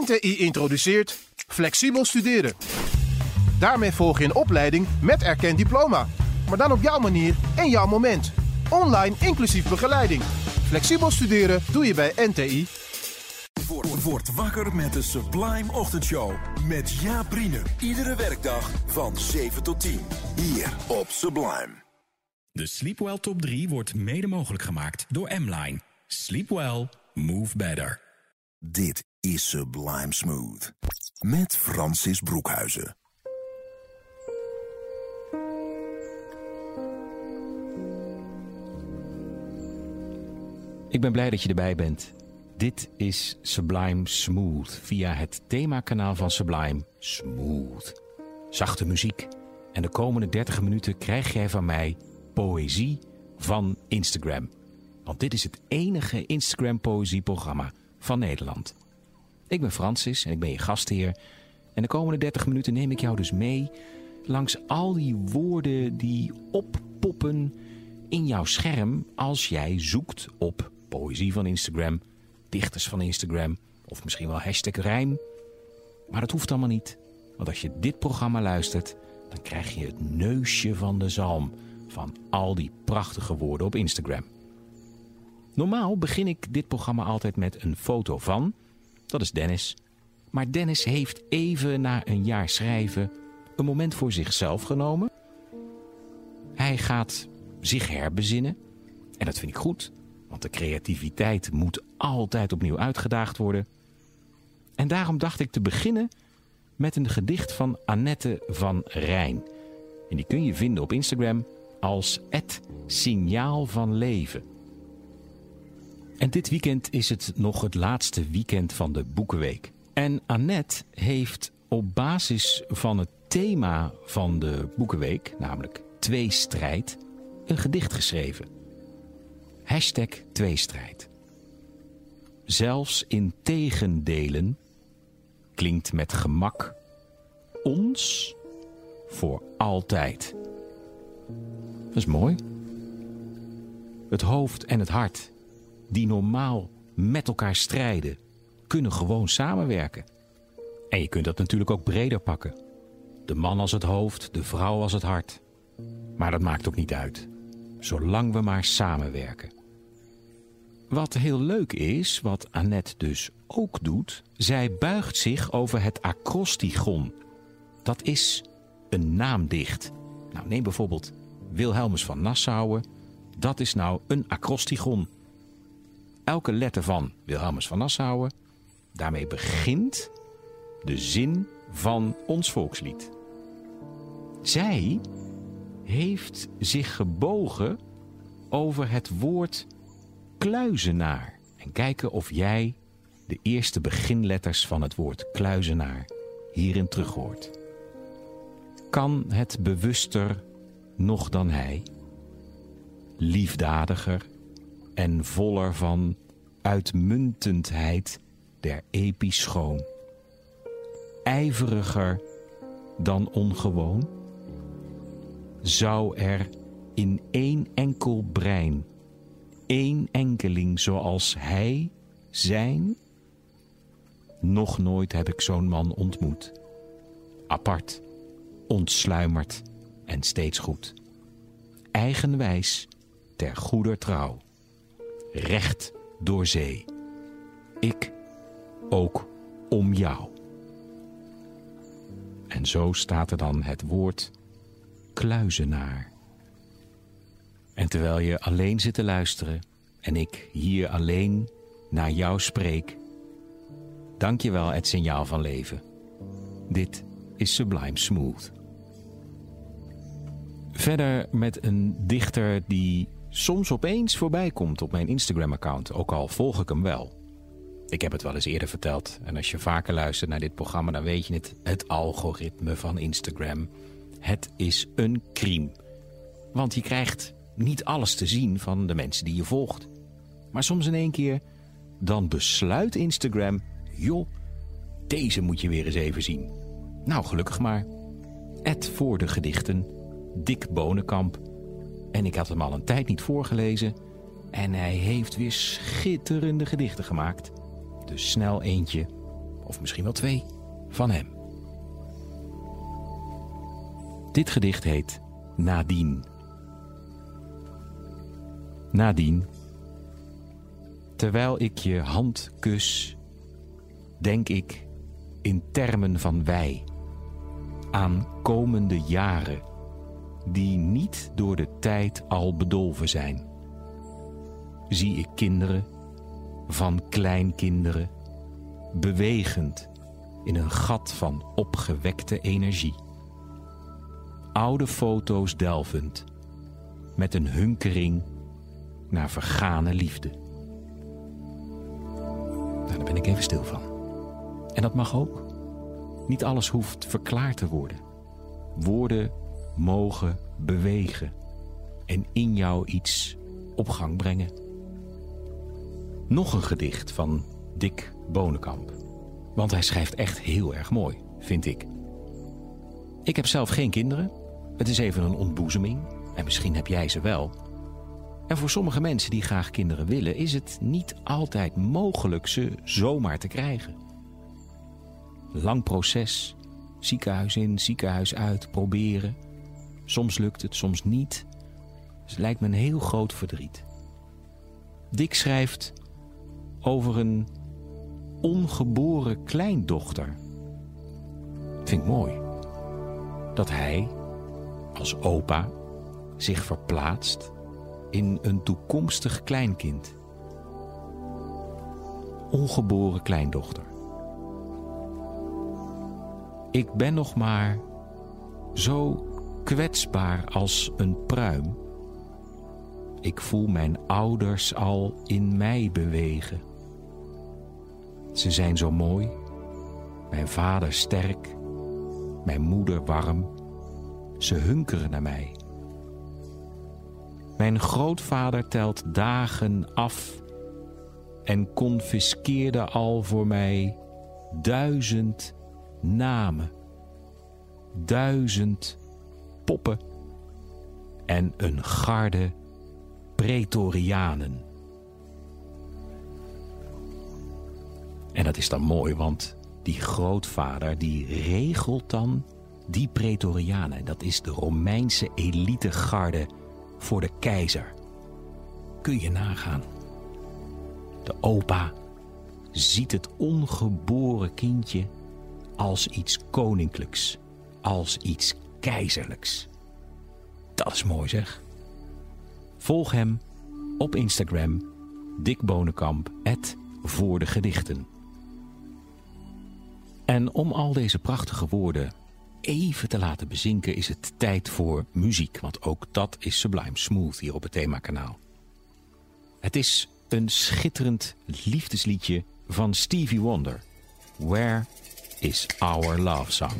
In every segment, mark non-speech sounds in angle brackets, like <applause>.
NTI introduceert flexibel studeren. Daarmee volg je een opleiding met erkend diploma. Maar dan op jouw manier en jouw moment. Online inclusief begeleiding. Flexibel studeren doe je bij NTI. Word, word wakker met de Sublime Ochtendshow. Met Jaap Brienen. Iedere werkdag van 7 tot 10. Hier op Sublime. De Sleepwell Top 3 wordt mede mogelijk gemaakt door M-Line. Sleep well, move better. Dit is Sublime Smooth. Met Francis Broekhuizen. Ik ben blij dat je erbij bent. Dit is Sublime Smooth via het themakanaal van Sublime Smooth. Zachte muziek. En de komende 30 minuten krijg jij van mij poëzie van Instagram. Want dit is het enige Instagram poëzieprogramma van Nederland. Ik ben Francis en ik ben je gastheer. En de komende 30 minuten neem ik jou dus mee langs al die woorden die oppoppen in jouw scherm als jij zoekt op poëzie van Instagram, dichters van Instagram of misschien wel hashtag rijm. Maar dat hoeft allemaal niet, want als je dit programma luistert, dan krijg je het neusje van de zalm van al die prachtige woorden op Instagram. Normaal begin ik dit programma altijd met een foto van, dat is Dennis. Maar Dennis heeft even na een jaar schrijven een moment voor zichzelf genomen. Hij gaat zich herbezinnen. En dat vind ik goed, want de creativiteit moet altijd opnieuw uitgedaagd worden. En daarom dacht ik te beginnen met een gedicht van Annette van Rijn. En die kun je vinden op Instagram als het signaal van leven. En dit weekend is het nog het laatste weekend van de Boekenweek. En Annette heeft op basis van het thema van de Boekenweek, namelijk tweestrijd, een gedicht geschreven. Hashtag tweestrijd. Zelfs in tegendelen klinkt met gemak ons voor altijd. Dat is mooi. Het hoofd en het hart, die normaal met elkaar strijden, kunnen gewoon samenwerken. En je kunt dat natuurlijk ook breder pakken. De man als het hoofd, de vrouw als het hart. Maar dat maakt ook niet uit, zolang we maar samenwerken. Wat heel leuk is, wat Annette dus ook doet, zij buigt zich over het acrostigon. Dat is een naamdicht. Nou, neem bijvoorbeeld Wilhelmus van Nassau. Dat is nou een acrostigon. Elke letter van Wilhelmus van Nassau, daarmee begint de zin van ons volkslied. Zij heeft zich gebogen over het woord kluizenaar. En kijken of jij de eerste beginletters van het woord kluizenaar hierin terug hoort. Kan het bewuster nog dan hij? Liefdadiger en voller van uitmuntendheid der epischoon. Ijveriger dan ongewoon? Zou er in één enkel brein, één enkeling zoals hij zijn? Nog nooit heb ik zo'n man ontmoet. Apart, ontsluimerd en steeds goed. Eigenwijs, ter goeder trouw. Recht door zee. Ik ook om jou. En zo staat er dan het woord kluizenaar. En terwijl je alleen zit te luisteren en ik hier alleen naar jou spreek, dank je wel het signaal van leven. Dit is Sublime Smooth. Verder met een dichter die soms opeens voorbij komt op mijn Instagram-account, ook al volg ik hem wel. Ik heb het wel eens eerder verteld en als je vaker luistert naar dit programma, dan weet je het. Het algoritme van Instagram. Het is een crime. Want je krijgt niet alles te zien van de mensen die je volgt. Maar soms in één keer, dan besluit Instagram, joh, deze moet je weer eens even zien. Nou, gelukkig maar. Ed voor de gedichten, Dick Bonenkamp. En ik had hem al een tijd niet voorgelezen. En hij heeft weer schitterende gedichten gemaakt. Dus snel eentje of misschien wel twee, van hem. Dit gedicht heet Nadien. Nadien, terwijl ik je hand kus, denk ik in termen van wij aan komende jaren die niet door de tijd al bedolven zijn. Zie ik kinderen, van kleinkinderen, bewegend in een gat van opgewekte energie. Oude foto's delvend, met een hunkering naar vergane liefde. Nou, daar ben ik even stil van. En dat mag ook. Niet alles hoeft verklaard te worden. Woorden mogen bewegen en in jou iets op gang brengen. Nog een gedicht van Dick Bonenkamp. Want hij schrijft echt heel erg mooi, vind ik. Ik heb zelf geen kinderen. Het is even een ontboezeming. En misschien heb jij ze wel. En voor sommige mensen die graag kinderen willen, is het niet altijd mogelijk ze zomaar te krijgen. Lang proces, ziekenhuis in, ziekenhuis uit, proberen. Soms lukt het, soms niet. Dus het lijkt me een heel groot verdriet. Dick schrijft over een ongeboren kleindochter. Vind ik mooi. Dat hij, als opa, zich verplaatst in een toekomstig kleinkind. Ongeboren kleindochter. Ik ben nog maar zo kwetsbaar als een pruim. Ik voel mijn ouders al in mij bewegen. Ze zijn zo mooi, mijn vader sterk, mijn moeder warm. Ze hunkeren naar mij. Mijn grootvader telt dagen af en confiskeerde al voor mij duizend namen, duizend poppen en een garde pretorianen. En dat is dan mooi, want die grootvader die regelt dan die pretorianen. Dat is de Romeinse elitegarde voor de keizer. Kun je nagaan. De opa ziet het ongeboren kindje als iets koninklijks, als iets keizerlijks. Dat is mooi zeg. Volg hem op Instagram, Dick Bonenkamp, voor de gedichten. En om al deze prachtige woorden even te laten bezinken is het tijd voor muziek. Want ook dat is Sublime Smooth hier op het themakanaal. Het is een schitterend liefdesliedje van Stevie Wonder. Where is our love song?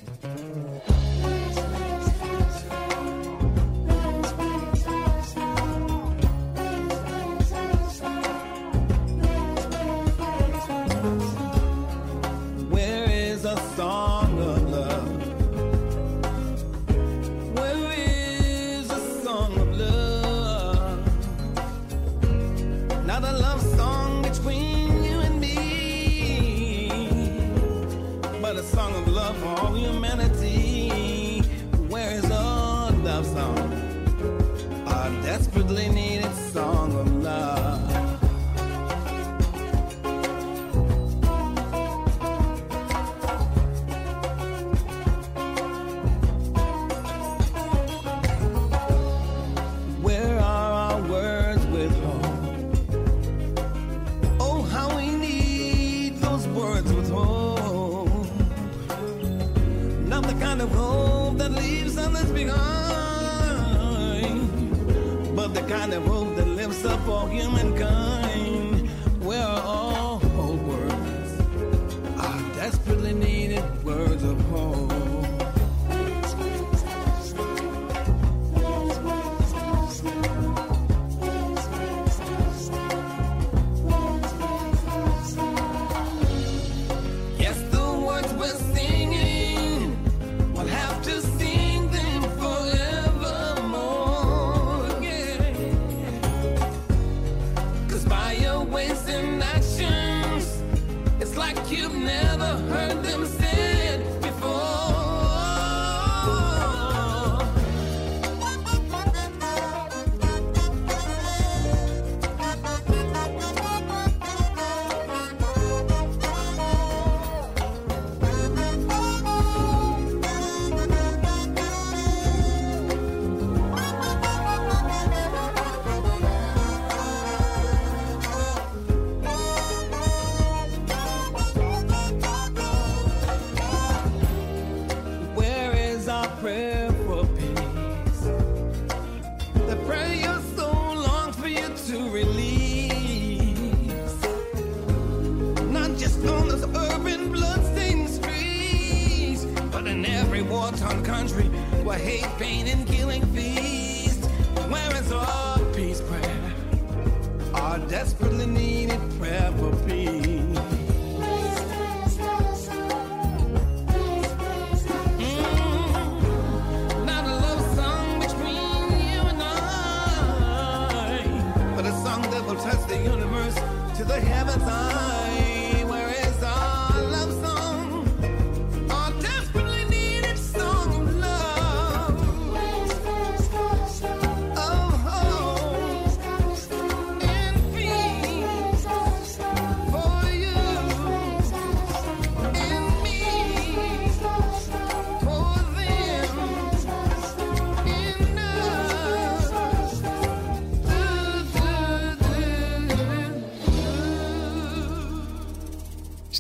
Just on those urban bloodstained streets, but in every war-torn country where hate, pain, and killing feast.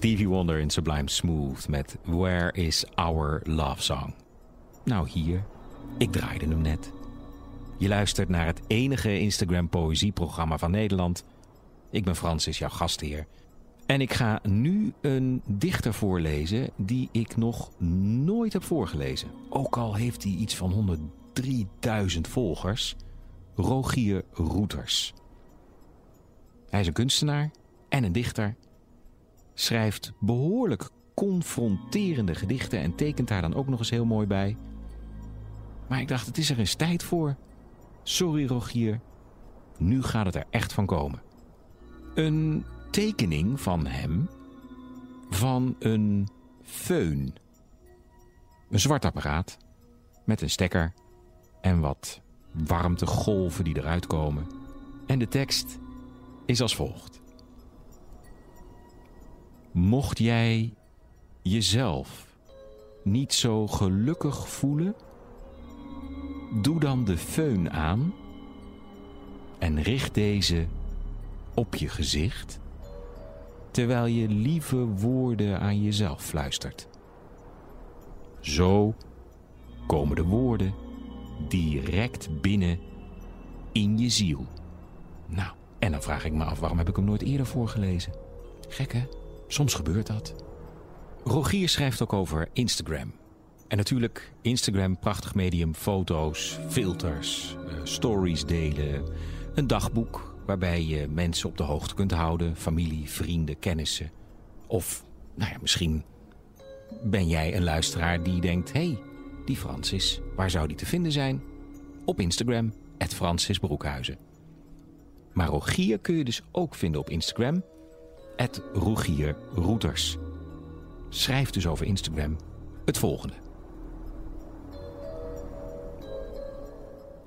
Stevie Wonder in Sublime Smooth met Where is Our Love Song? Nou hier, ik draaide hem net. Je luistert naar het enige Instagram poëzieprogramma van Nederland. Ik ben Francis, jouw gastheer. En ik ga nu een dichter voorlezen die ik nog nooit heb voorgelezen. Ook al heeft hij iets van 103.000 volgers. Rogier Roeters. Hij is een kunstenaar en een dichter schrijft behoorlijk confronterende gedichten en tekent daar dan ook nog eens heel mooi bij. Maar ik dacht, het is er eens tijd voor. Sorry Rogier, nu gaat het er echt van komen. Een tekening van hem van een föhn. Een zwart apparaat met een stekker en wat warmtegolven die eruit komen. En de tekst is als volgt. Mocht jij jezelf niet zo gelukkig voelen, doe dan de föhn aan en richt deze op je gezicht, terwijl je lieve woorden aan jezelf fluistert. Zo komen de woorden direct binnen in je ziel. Nou, en dan vraag ik me af, waarom heb ik hem nooit eerder voorgelezen? Gek hè? Soms gebeurt dat. Rogier schrijft ook over Instagram. En natuurlijk, Instagram, prachtig medium, foto's, filters, eh, stories delen. Een dagboek waarbij je mensen op de hoogte kunt houden. Familie, vrienden, kennissen. Of, nou ja, misschien ben jij een luisteraar die denkt... hé, hey, die Francis, waar zou die te vinden zijn? Op Instagram, Francis Broekhuizen. Maar Rogier kun je dus ook vinden op Instagram... Rogier Roeters. Schrijf dus over Instagram het volgende.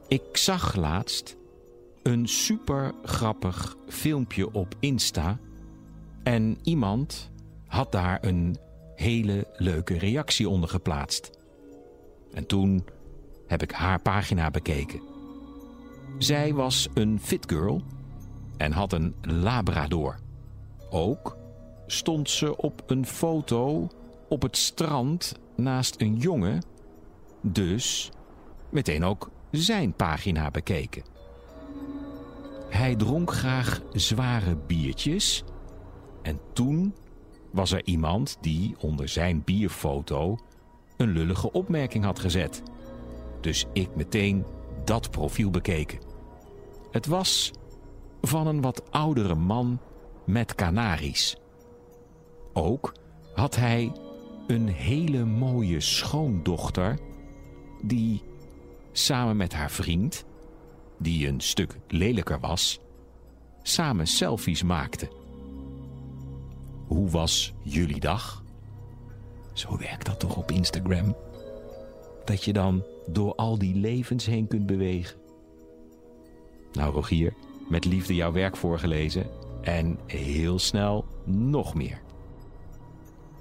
Ik zag laatst een super grappig filmpje op Insta. En iemand had daar een hele leuke reactie onder geplaatst. En toen heb ik haar pagina bekeken. Zij was een fit girl en had een Labrador. Ook stond ze op een foto op het strand naast een jongen. Dus meteen ook zijn pagina bekeken. Hij dronk graag zware biertjes. En toen was er iemand die onder zijn bierfoto een lullige opmerking had gezet. Dus ik meteen dat profiel bekeken. Het was van een wat oudere man met kanaries. Ook had hij een hele mooie schoondochter die samen met haar vriend, die een stuk lelijker was, samen selfies maakte. hoe was jullie dag? Zo werkt dat toch op Instagram? Dat je dan door al die levens heen kunt bewegen. Nou, Rogier, met liefde jouw werk voorgelezen en heel snel nog meer.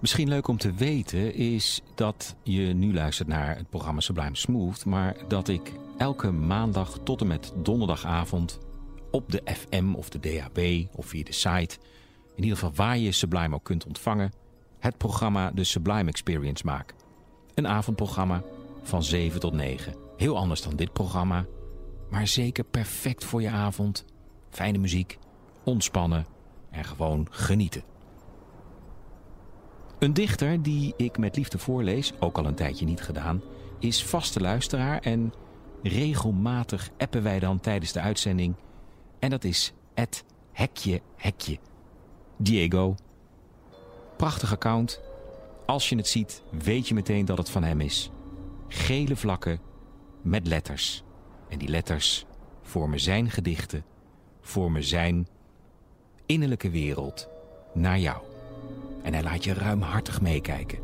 Misschien leuk om te weten is dat je nu luistert naar het programma Sublime Smooth, maar dat ik elke maandag tot en met donderdagavond op de FM of de DAB of via de site, in ieder geval waar je Sublime ook kunt ontvangen, het programma de Sublime Experience maak. Een avondprogramma van 7 tot 9. Heel anders dan dit programma, maar zeker perfect voor je avond. Fijne muziek, ontspannen en gewoon genieten. Een dichter die ik met liefde voorlees, ook al een tijdje niet gedaan, is vaste luisteraar en regelmatig appen wij dan tijdens de uitzending. En dat is het Hekje Hekje. Diego. Prachtig account. Als je het ziet, weet je meteen dat het van hem is. Gele vlakken met letters. En die letters vormen zijn gedichten, vormen zijn innerlijke wereld naar jou. En hij laat je ruimhartig meekijken.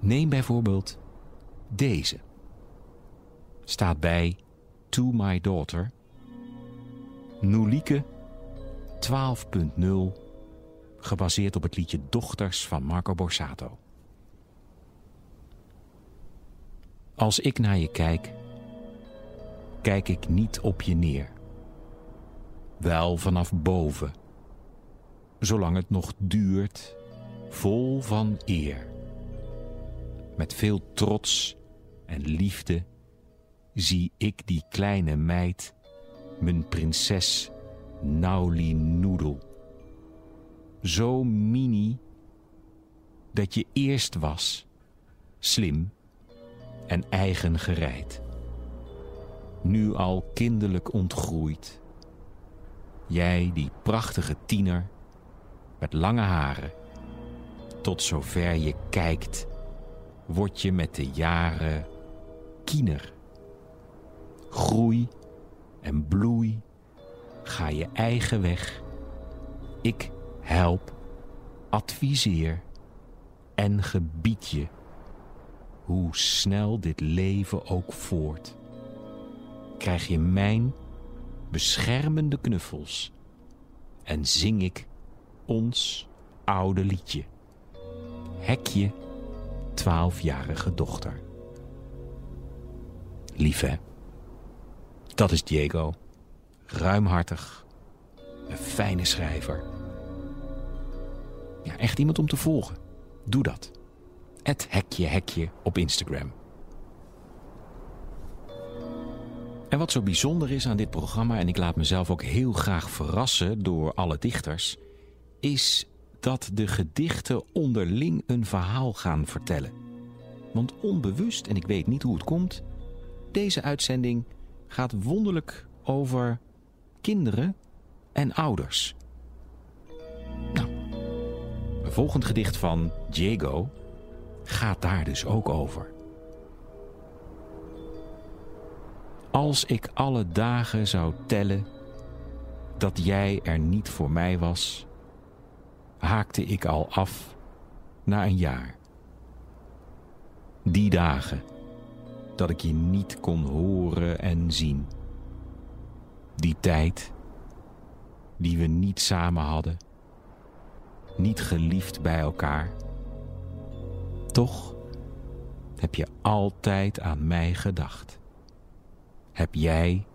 Neem bijvoorbeeld deze. Staat bij To My Daughter. Nulieke 12.0. Gebaseerd op het liedje Dochters van Marco Borsato. Als ik naar je kijk, kijk ik niet op je neer. Wel vanaf boven zolang het nog duurt, vol van eer. Met veel trots en liefde zie ik die kleine meid, mijn prinses Nauli Noedel. Zo mini dat je eerst was, slim en eigen gereid. Nu al kinderlijk ontgroeid. Jij, die prachtige tiener, met lange haren. Tot zover je kijkt, word je met de jaren kiener. Groei en bloei, ga je eigen weg. Ik help, adviseer en gebied je. Hoe snel dit leven ook voort, krijg je mijn beschermende knuffels en zing ik ons oude liedje. Hekje, twaalfjarige dochter. Lief hè? Dat is Diego. Ruimhartig. Een fijne schrijver. Ja, echt iemand om te volgen. Doe dat. Het hekje hekje op Instagram. En wat zo bijzonder is aan dit programma, en ik laat mezelf ook heel graag verrassen door alle dichters, is dat de gedichten onderling een verhaal gaan vertellen. Want onbewust, en ik weet niet hoe het komt, deze uitzending gaat wonderlijk over kinderen en ouders. Nou, een volgend gedicht van Diego gaat daar dus ook over. Als ik alle dagen zou tellen dat jij er niet voor mij was, haakte ik al af na een jaar. Die dagen dat ik je niet kon horen en zien. Die tijd die we niet samen hadden, niet geliefd bij elkaar. Toch heb je altijd aan mij gedacht. Heb jij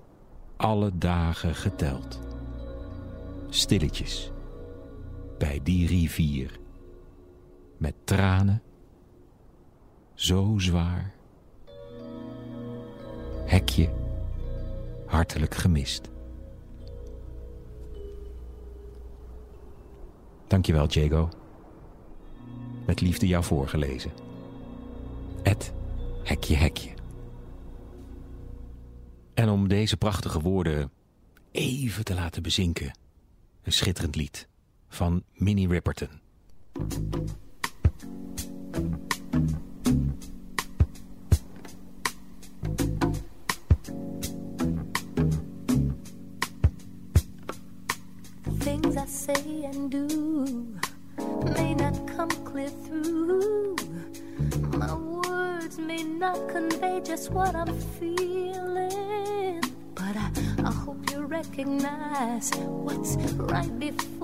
alle dagen geteld. Stilletjes bij die rivier. Met tranen, zo zwaar. Hekje, hartelijk gemist. Dankjewel, Diego. Met liefde jou voorgelezen. Het hekje hekje. En om deze prachtige woorden even te laten bezinken, een schitterend lied van Minnie Ripperton. Recognize what's right before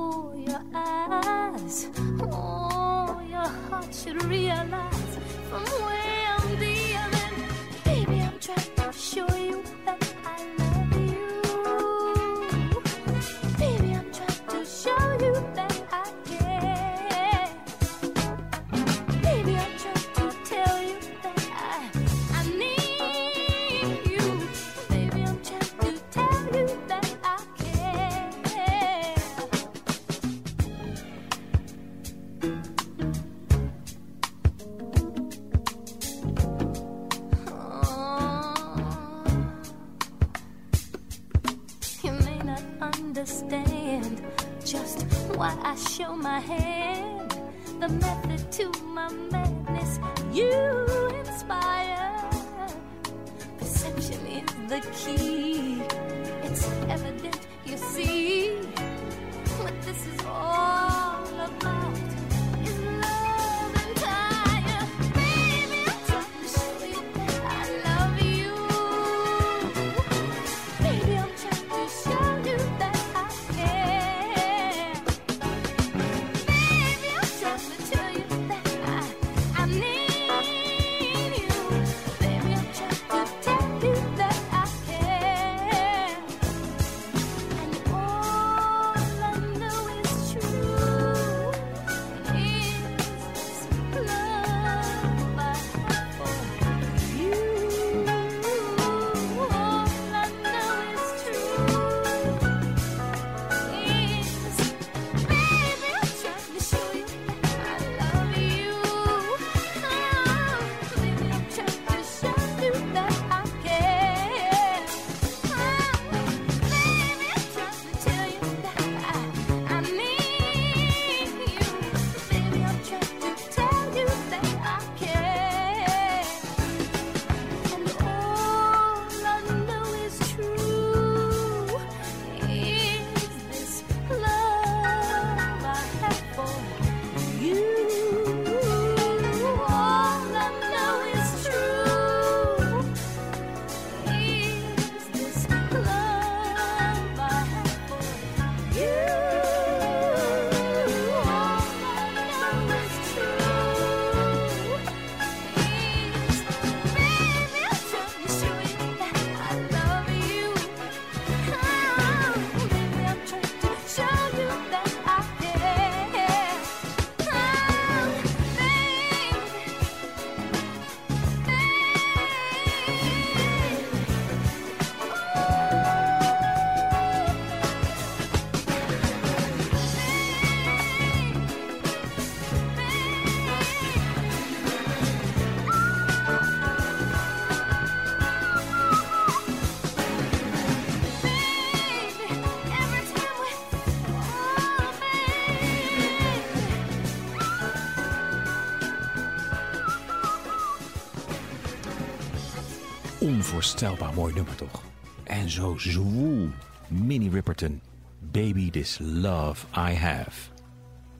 Onvoorstelbaar mooi nummer toch? En zo zwoel. Minnie Ripperton. Baby This Love I Have.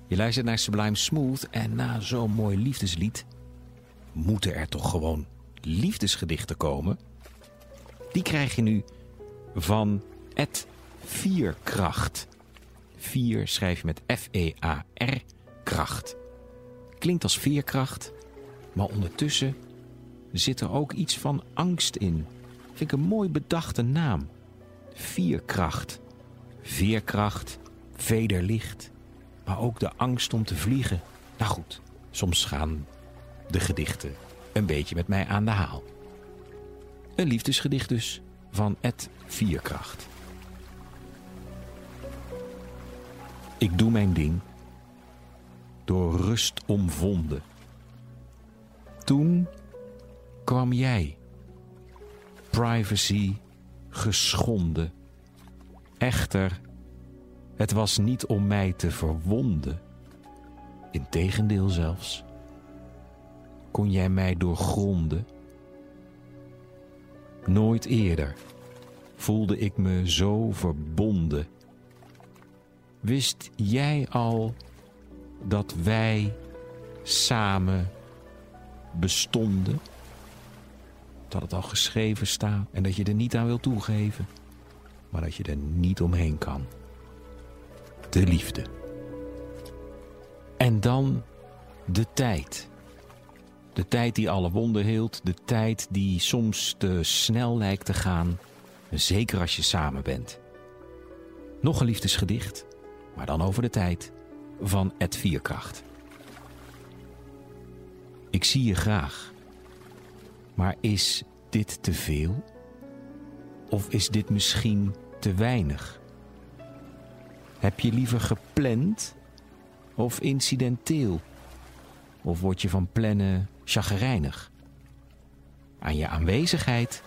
Je luistert naar Sublime Smooth en na zo'n mooi liefdeslied... moeten er toch gewoon liefdesgedichten komen? Die krijg je nu van Ed Vierkracht. Vier schrijf je met F-E-A-R, kracht. Klinkt als veerkracht, maar ondertussen zit er ook iets van angst in. Vind ik een mooi bedachte naam. Vierkracht. Veerkracht, vederlicht, maar ook de angst om te vliegen. Nou goed, soms gaan de gedichten een beetje met mij aan de haal. Een liefdesgedicht dus van Ed Vierkracht. Ik doe mijn ding, door rust omvonden. Toen kwam jij, privacy geschonden. Echter, het was niet om mij te verwonden. Integendeel zelfs. Kon jij mij doorgronden? Nooit eerder voelde ik me zo verbonden. Wist jij al dat wij samen bestonden. Dat het al geschreven staat en dat je er niet aan wil toegeven. Maar dat je er niet omheen kan. De liefde. En dan de tijd. De tijd die alle wonden heelt. De tijd die soms te snel lijkt te gaan. Zeker als je samen bent. Nog een liefdesgedicht, maar dan over de tijd, van Ed Vierkracht. Ik zie je graag. Maar is dit te veel? Of is dit misschien te weinig? Heb je liever gepland of incidenteel? Of word je van plannen chagrijnig? Aan je aanwezigheid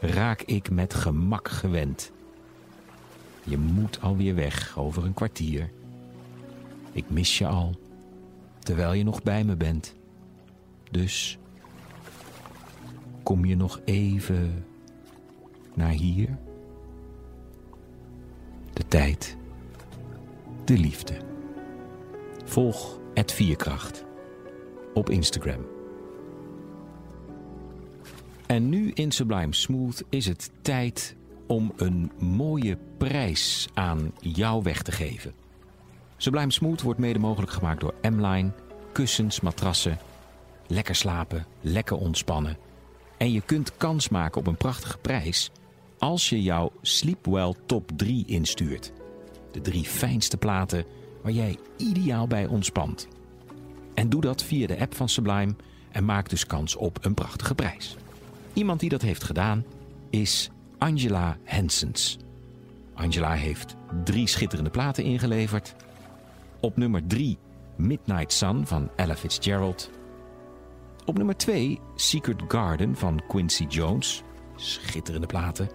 raak ik met gemak gewend. Je moet alweer weg over een kwartier. Ik mis je al, terwijl je nog bij me bent. Dus kom je nog even naar hier? De tijd, de liefde. Volg het Vierkracht op Instagram. En nu in Sublime Smooth is het tijd om een mooie prijs aan jou weg te geven. Sublime Smooth wordt mede mogelijk gemaakt door M-Line, kussens, matrassen. Lekker slapen, lekker ontspannen. En je kunt kans maken op een prachtige prijs als je jouw Sleepwell Top 3 instuurt. De drie fijnste platen waar jij ideaal bij ontspant. En doe dat via de app van Sublime en maak dus kans op een prachtige prijs. Iemand die dat heeft gedaan is Angela Hensens. Angela heeft drie schitterende platen ingeleverd. Op nummer 3 Midnight Sun van Ella Fitzgerald. Op nummer 2 Secret Garden van Quincy Jones. Schitterende platen.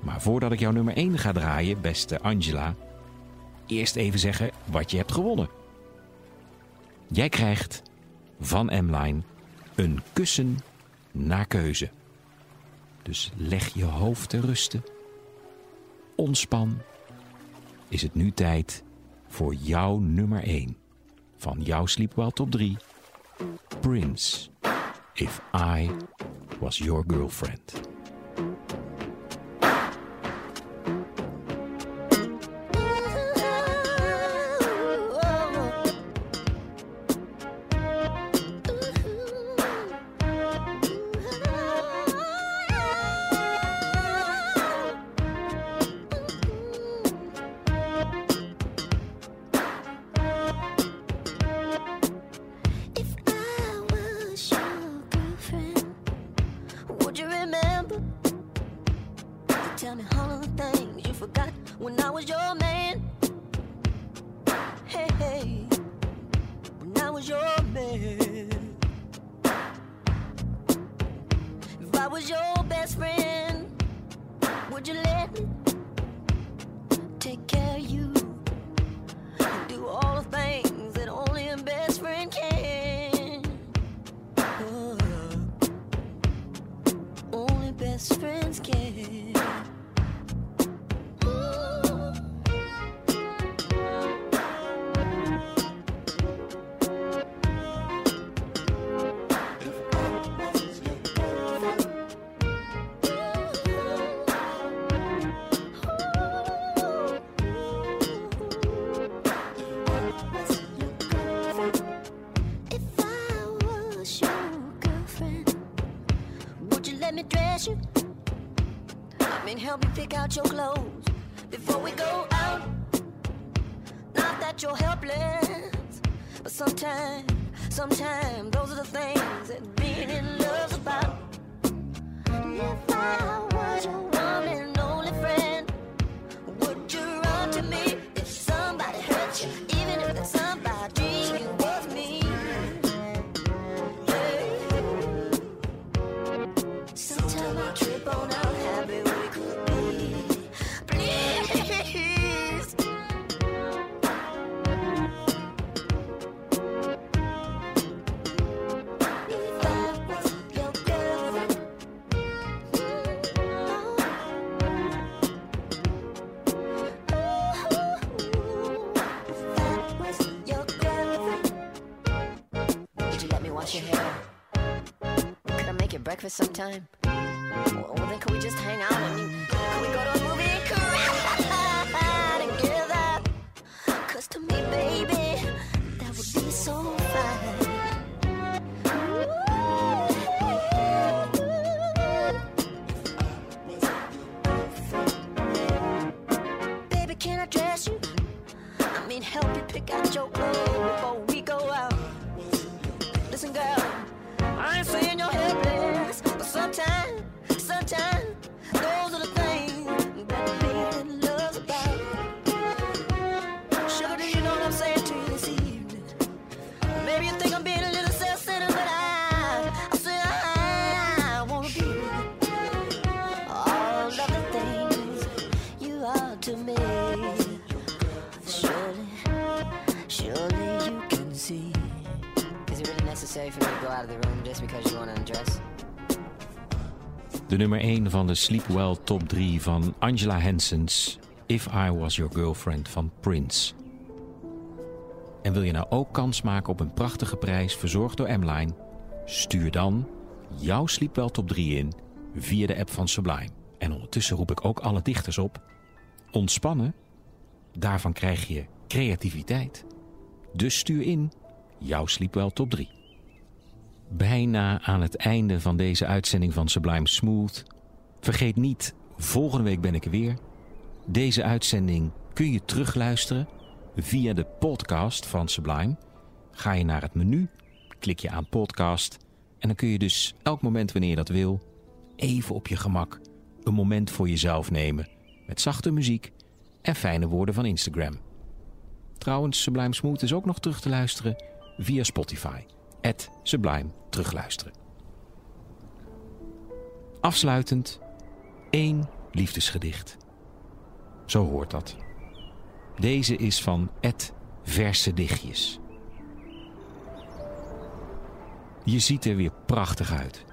Maar voordat ik jouw nummer 1 ga draaien, beste Angela, eerst even zeggen wat je hebt gewonnen. Jij krijgt van M-Line een kussen naar keuze. Dus leg je hoofd te rusten. Ontspan. Is het nu tijd voor jouw nummer 1 van jouw Sleepwell Top 3. Prince, If I Was Your Girlfriend. Was your girlfriend, would you let me dress you? I mean, help me pick out your clothes before we go out. Not that you're helpless, but sometimes, sometimes those are the things that being in love's about. If I was your breakfast sometime? Well, then could we just hang out? I mean, could we go to a movie <laughs> together? Cause to me, baby, that would be so fine. Baby, can I dress you? I mean, help you pick out your clothes before we go out. Listen, girl, I ain't saying but sometimes, Sugar, do you know what I'm saying to you this evening? Maybe you think I'm being a little self-centered, but I, I I, wanna be all of the things you are to me. Surely, surely you can see. Is it really necessary for me to go out of the room just because you want to undress? De nummer 1 van de Sleep Well top 3 van Angela Hensons If I Was Your Girlfriend van Prince. En wil je nou ook kans maken op een prachtige prijs verzorgd door M-Line? Stuur dan jouw Sleep Well top 3 in via de app van Sublime. En ondertussen roep ik ook alle dichters op. Ontspannen, daarvan krijg je creativiteit. Dus stuur in jouw Sleep Well top 3 bijna aan het einde van deze uitzending van Sublime Smooth. Vergeet niet, volgende week ben ik er weer. Deze uitzending kun je terugluisteren via de podcast van Sublime. Ga je naar het menu, klik je aan podcast en dan kun je dus elk moment wanneer je dat wil, even op je gemak een moment voor jezelf nemen met zachte muziek en fijne woorden van Instagram. Trouwens, Sublime Smooth is ook nog terug te luisteren via Spotify. Sublime terugluisteren. Afsluitend één liefdesgedicht. Zo hoort dat. Deze is van Ed Verse Dichtjes. Je ziet er weer prachtig uit.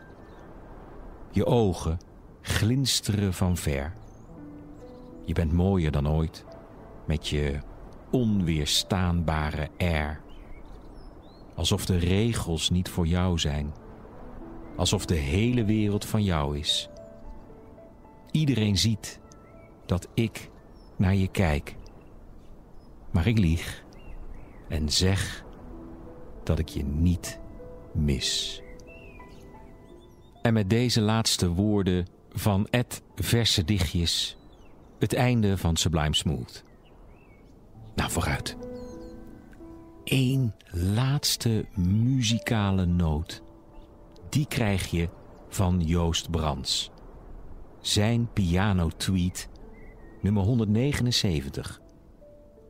Je ogen glinsteren van ver. Je bent mooier dan ooit met je onweerstaanbare air. Alsof de regels niet voor jou zijn. Alsof de hele wereld van jou is. Iedereen ziet dat ik naar je kijk. Maar ik lieg en zeg dat ik je niet mis. En met deze laatste woorden van Ed Verse Dichtjes het einde van Sublime Smooth. Nou, vooruit. Eén laatste muzikale noot. Die krijg je van Joost Brands. Zijn piano tweet nummer 179.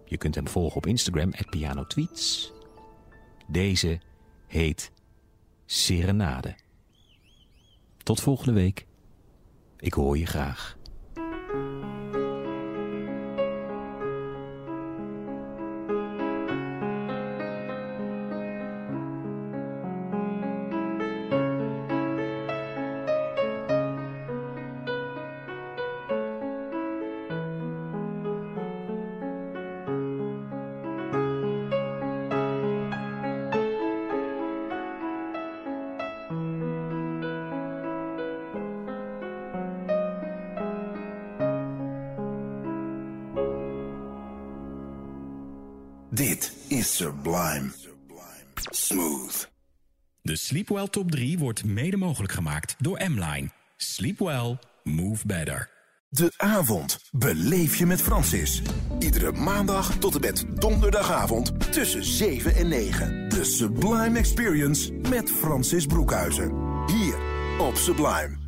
Je kunt hem volgen op Instagram, pianotweets. Deze heet Serenade. Tot volgende week. Ik hoor je graag. Sleepwell Top 3 wordt mede mogelijk gemaakt door M-Line. Sleep well, move better. De avond beleef je met Francis. Iedere maandag tot en met donderdagavond tussen 7 en 9. De Sublime Experience met Francis Broekhuizen. Hier op Sublime.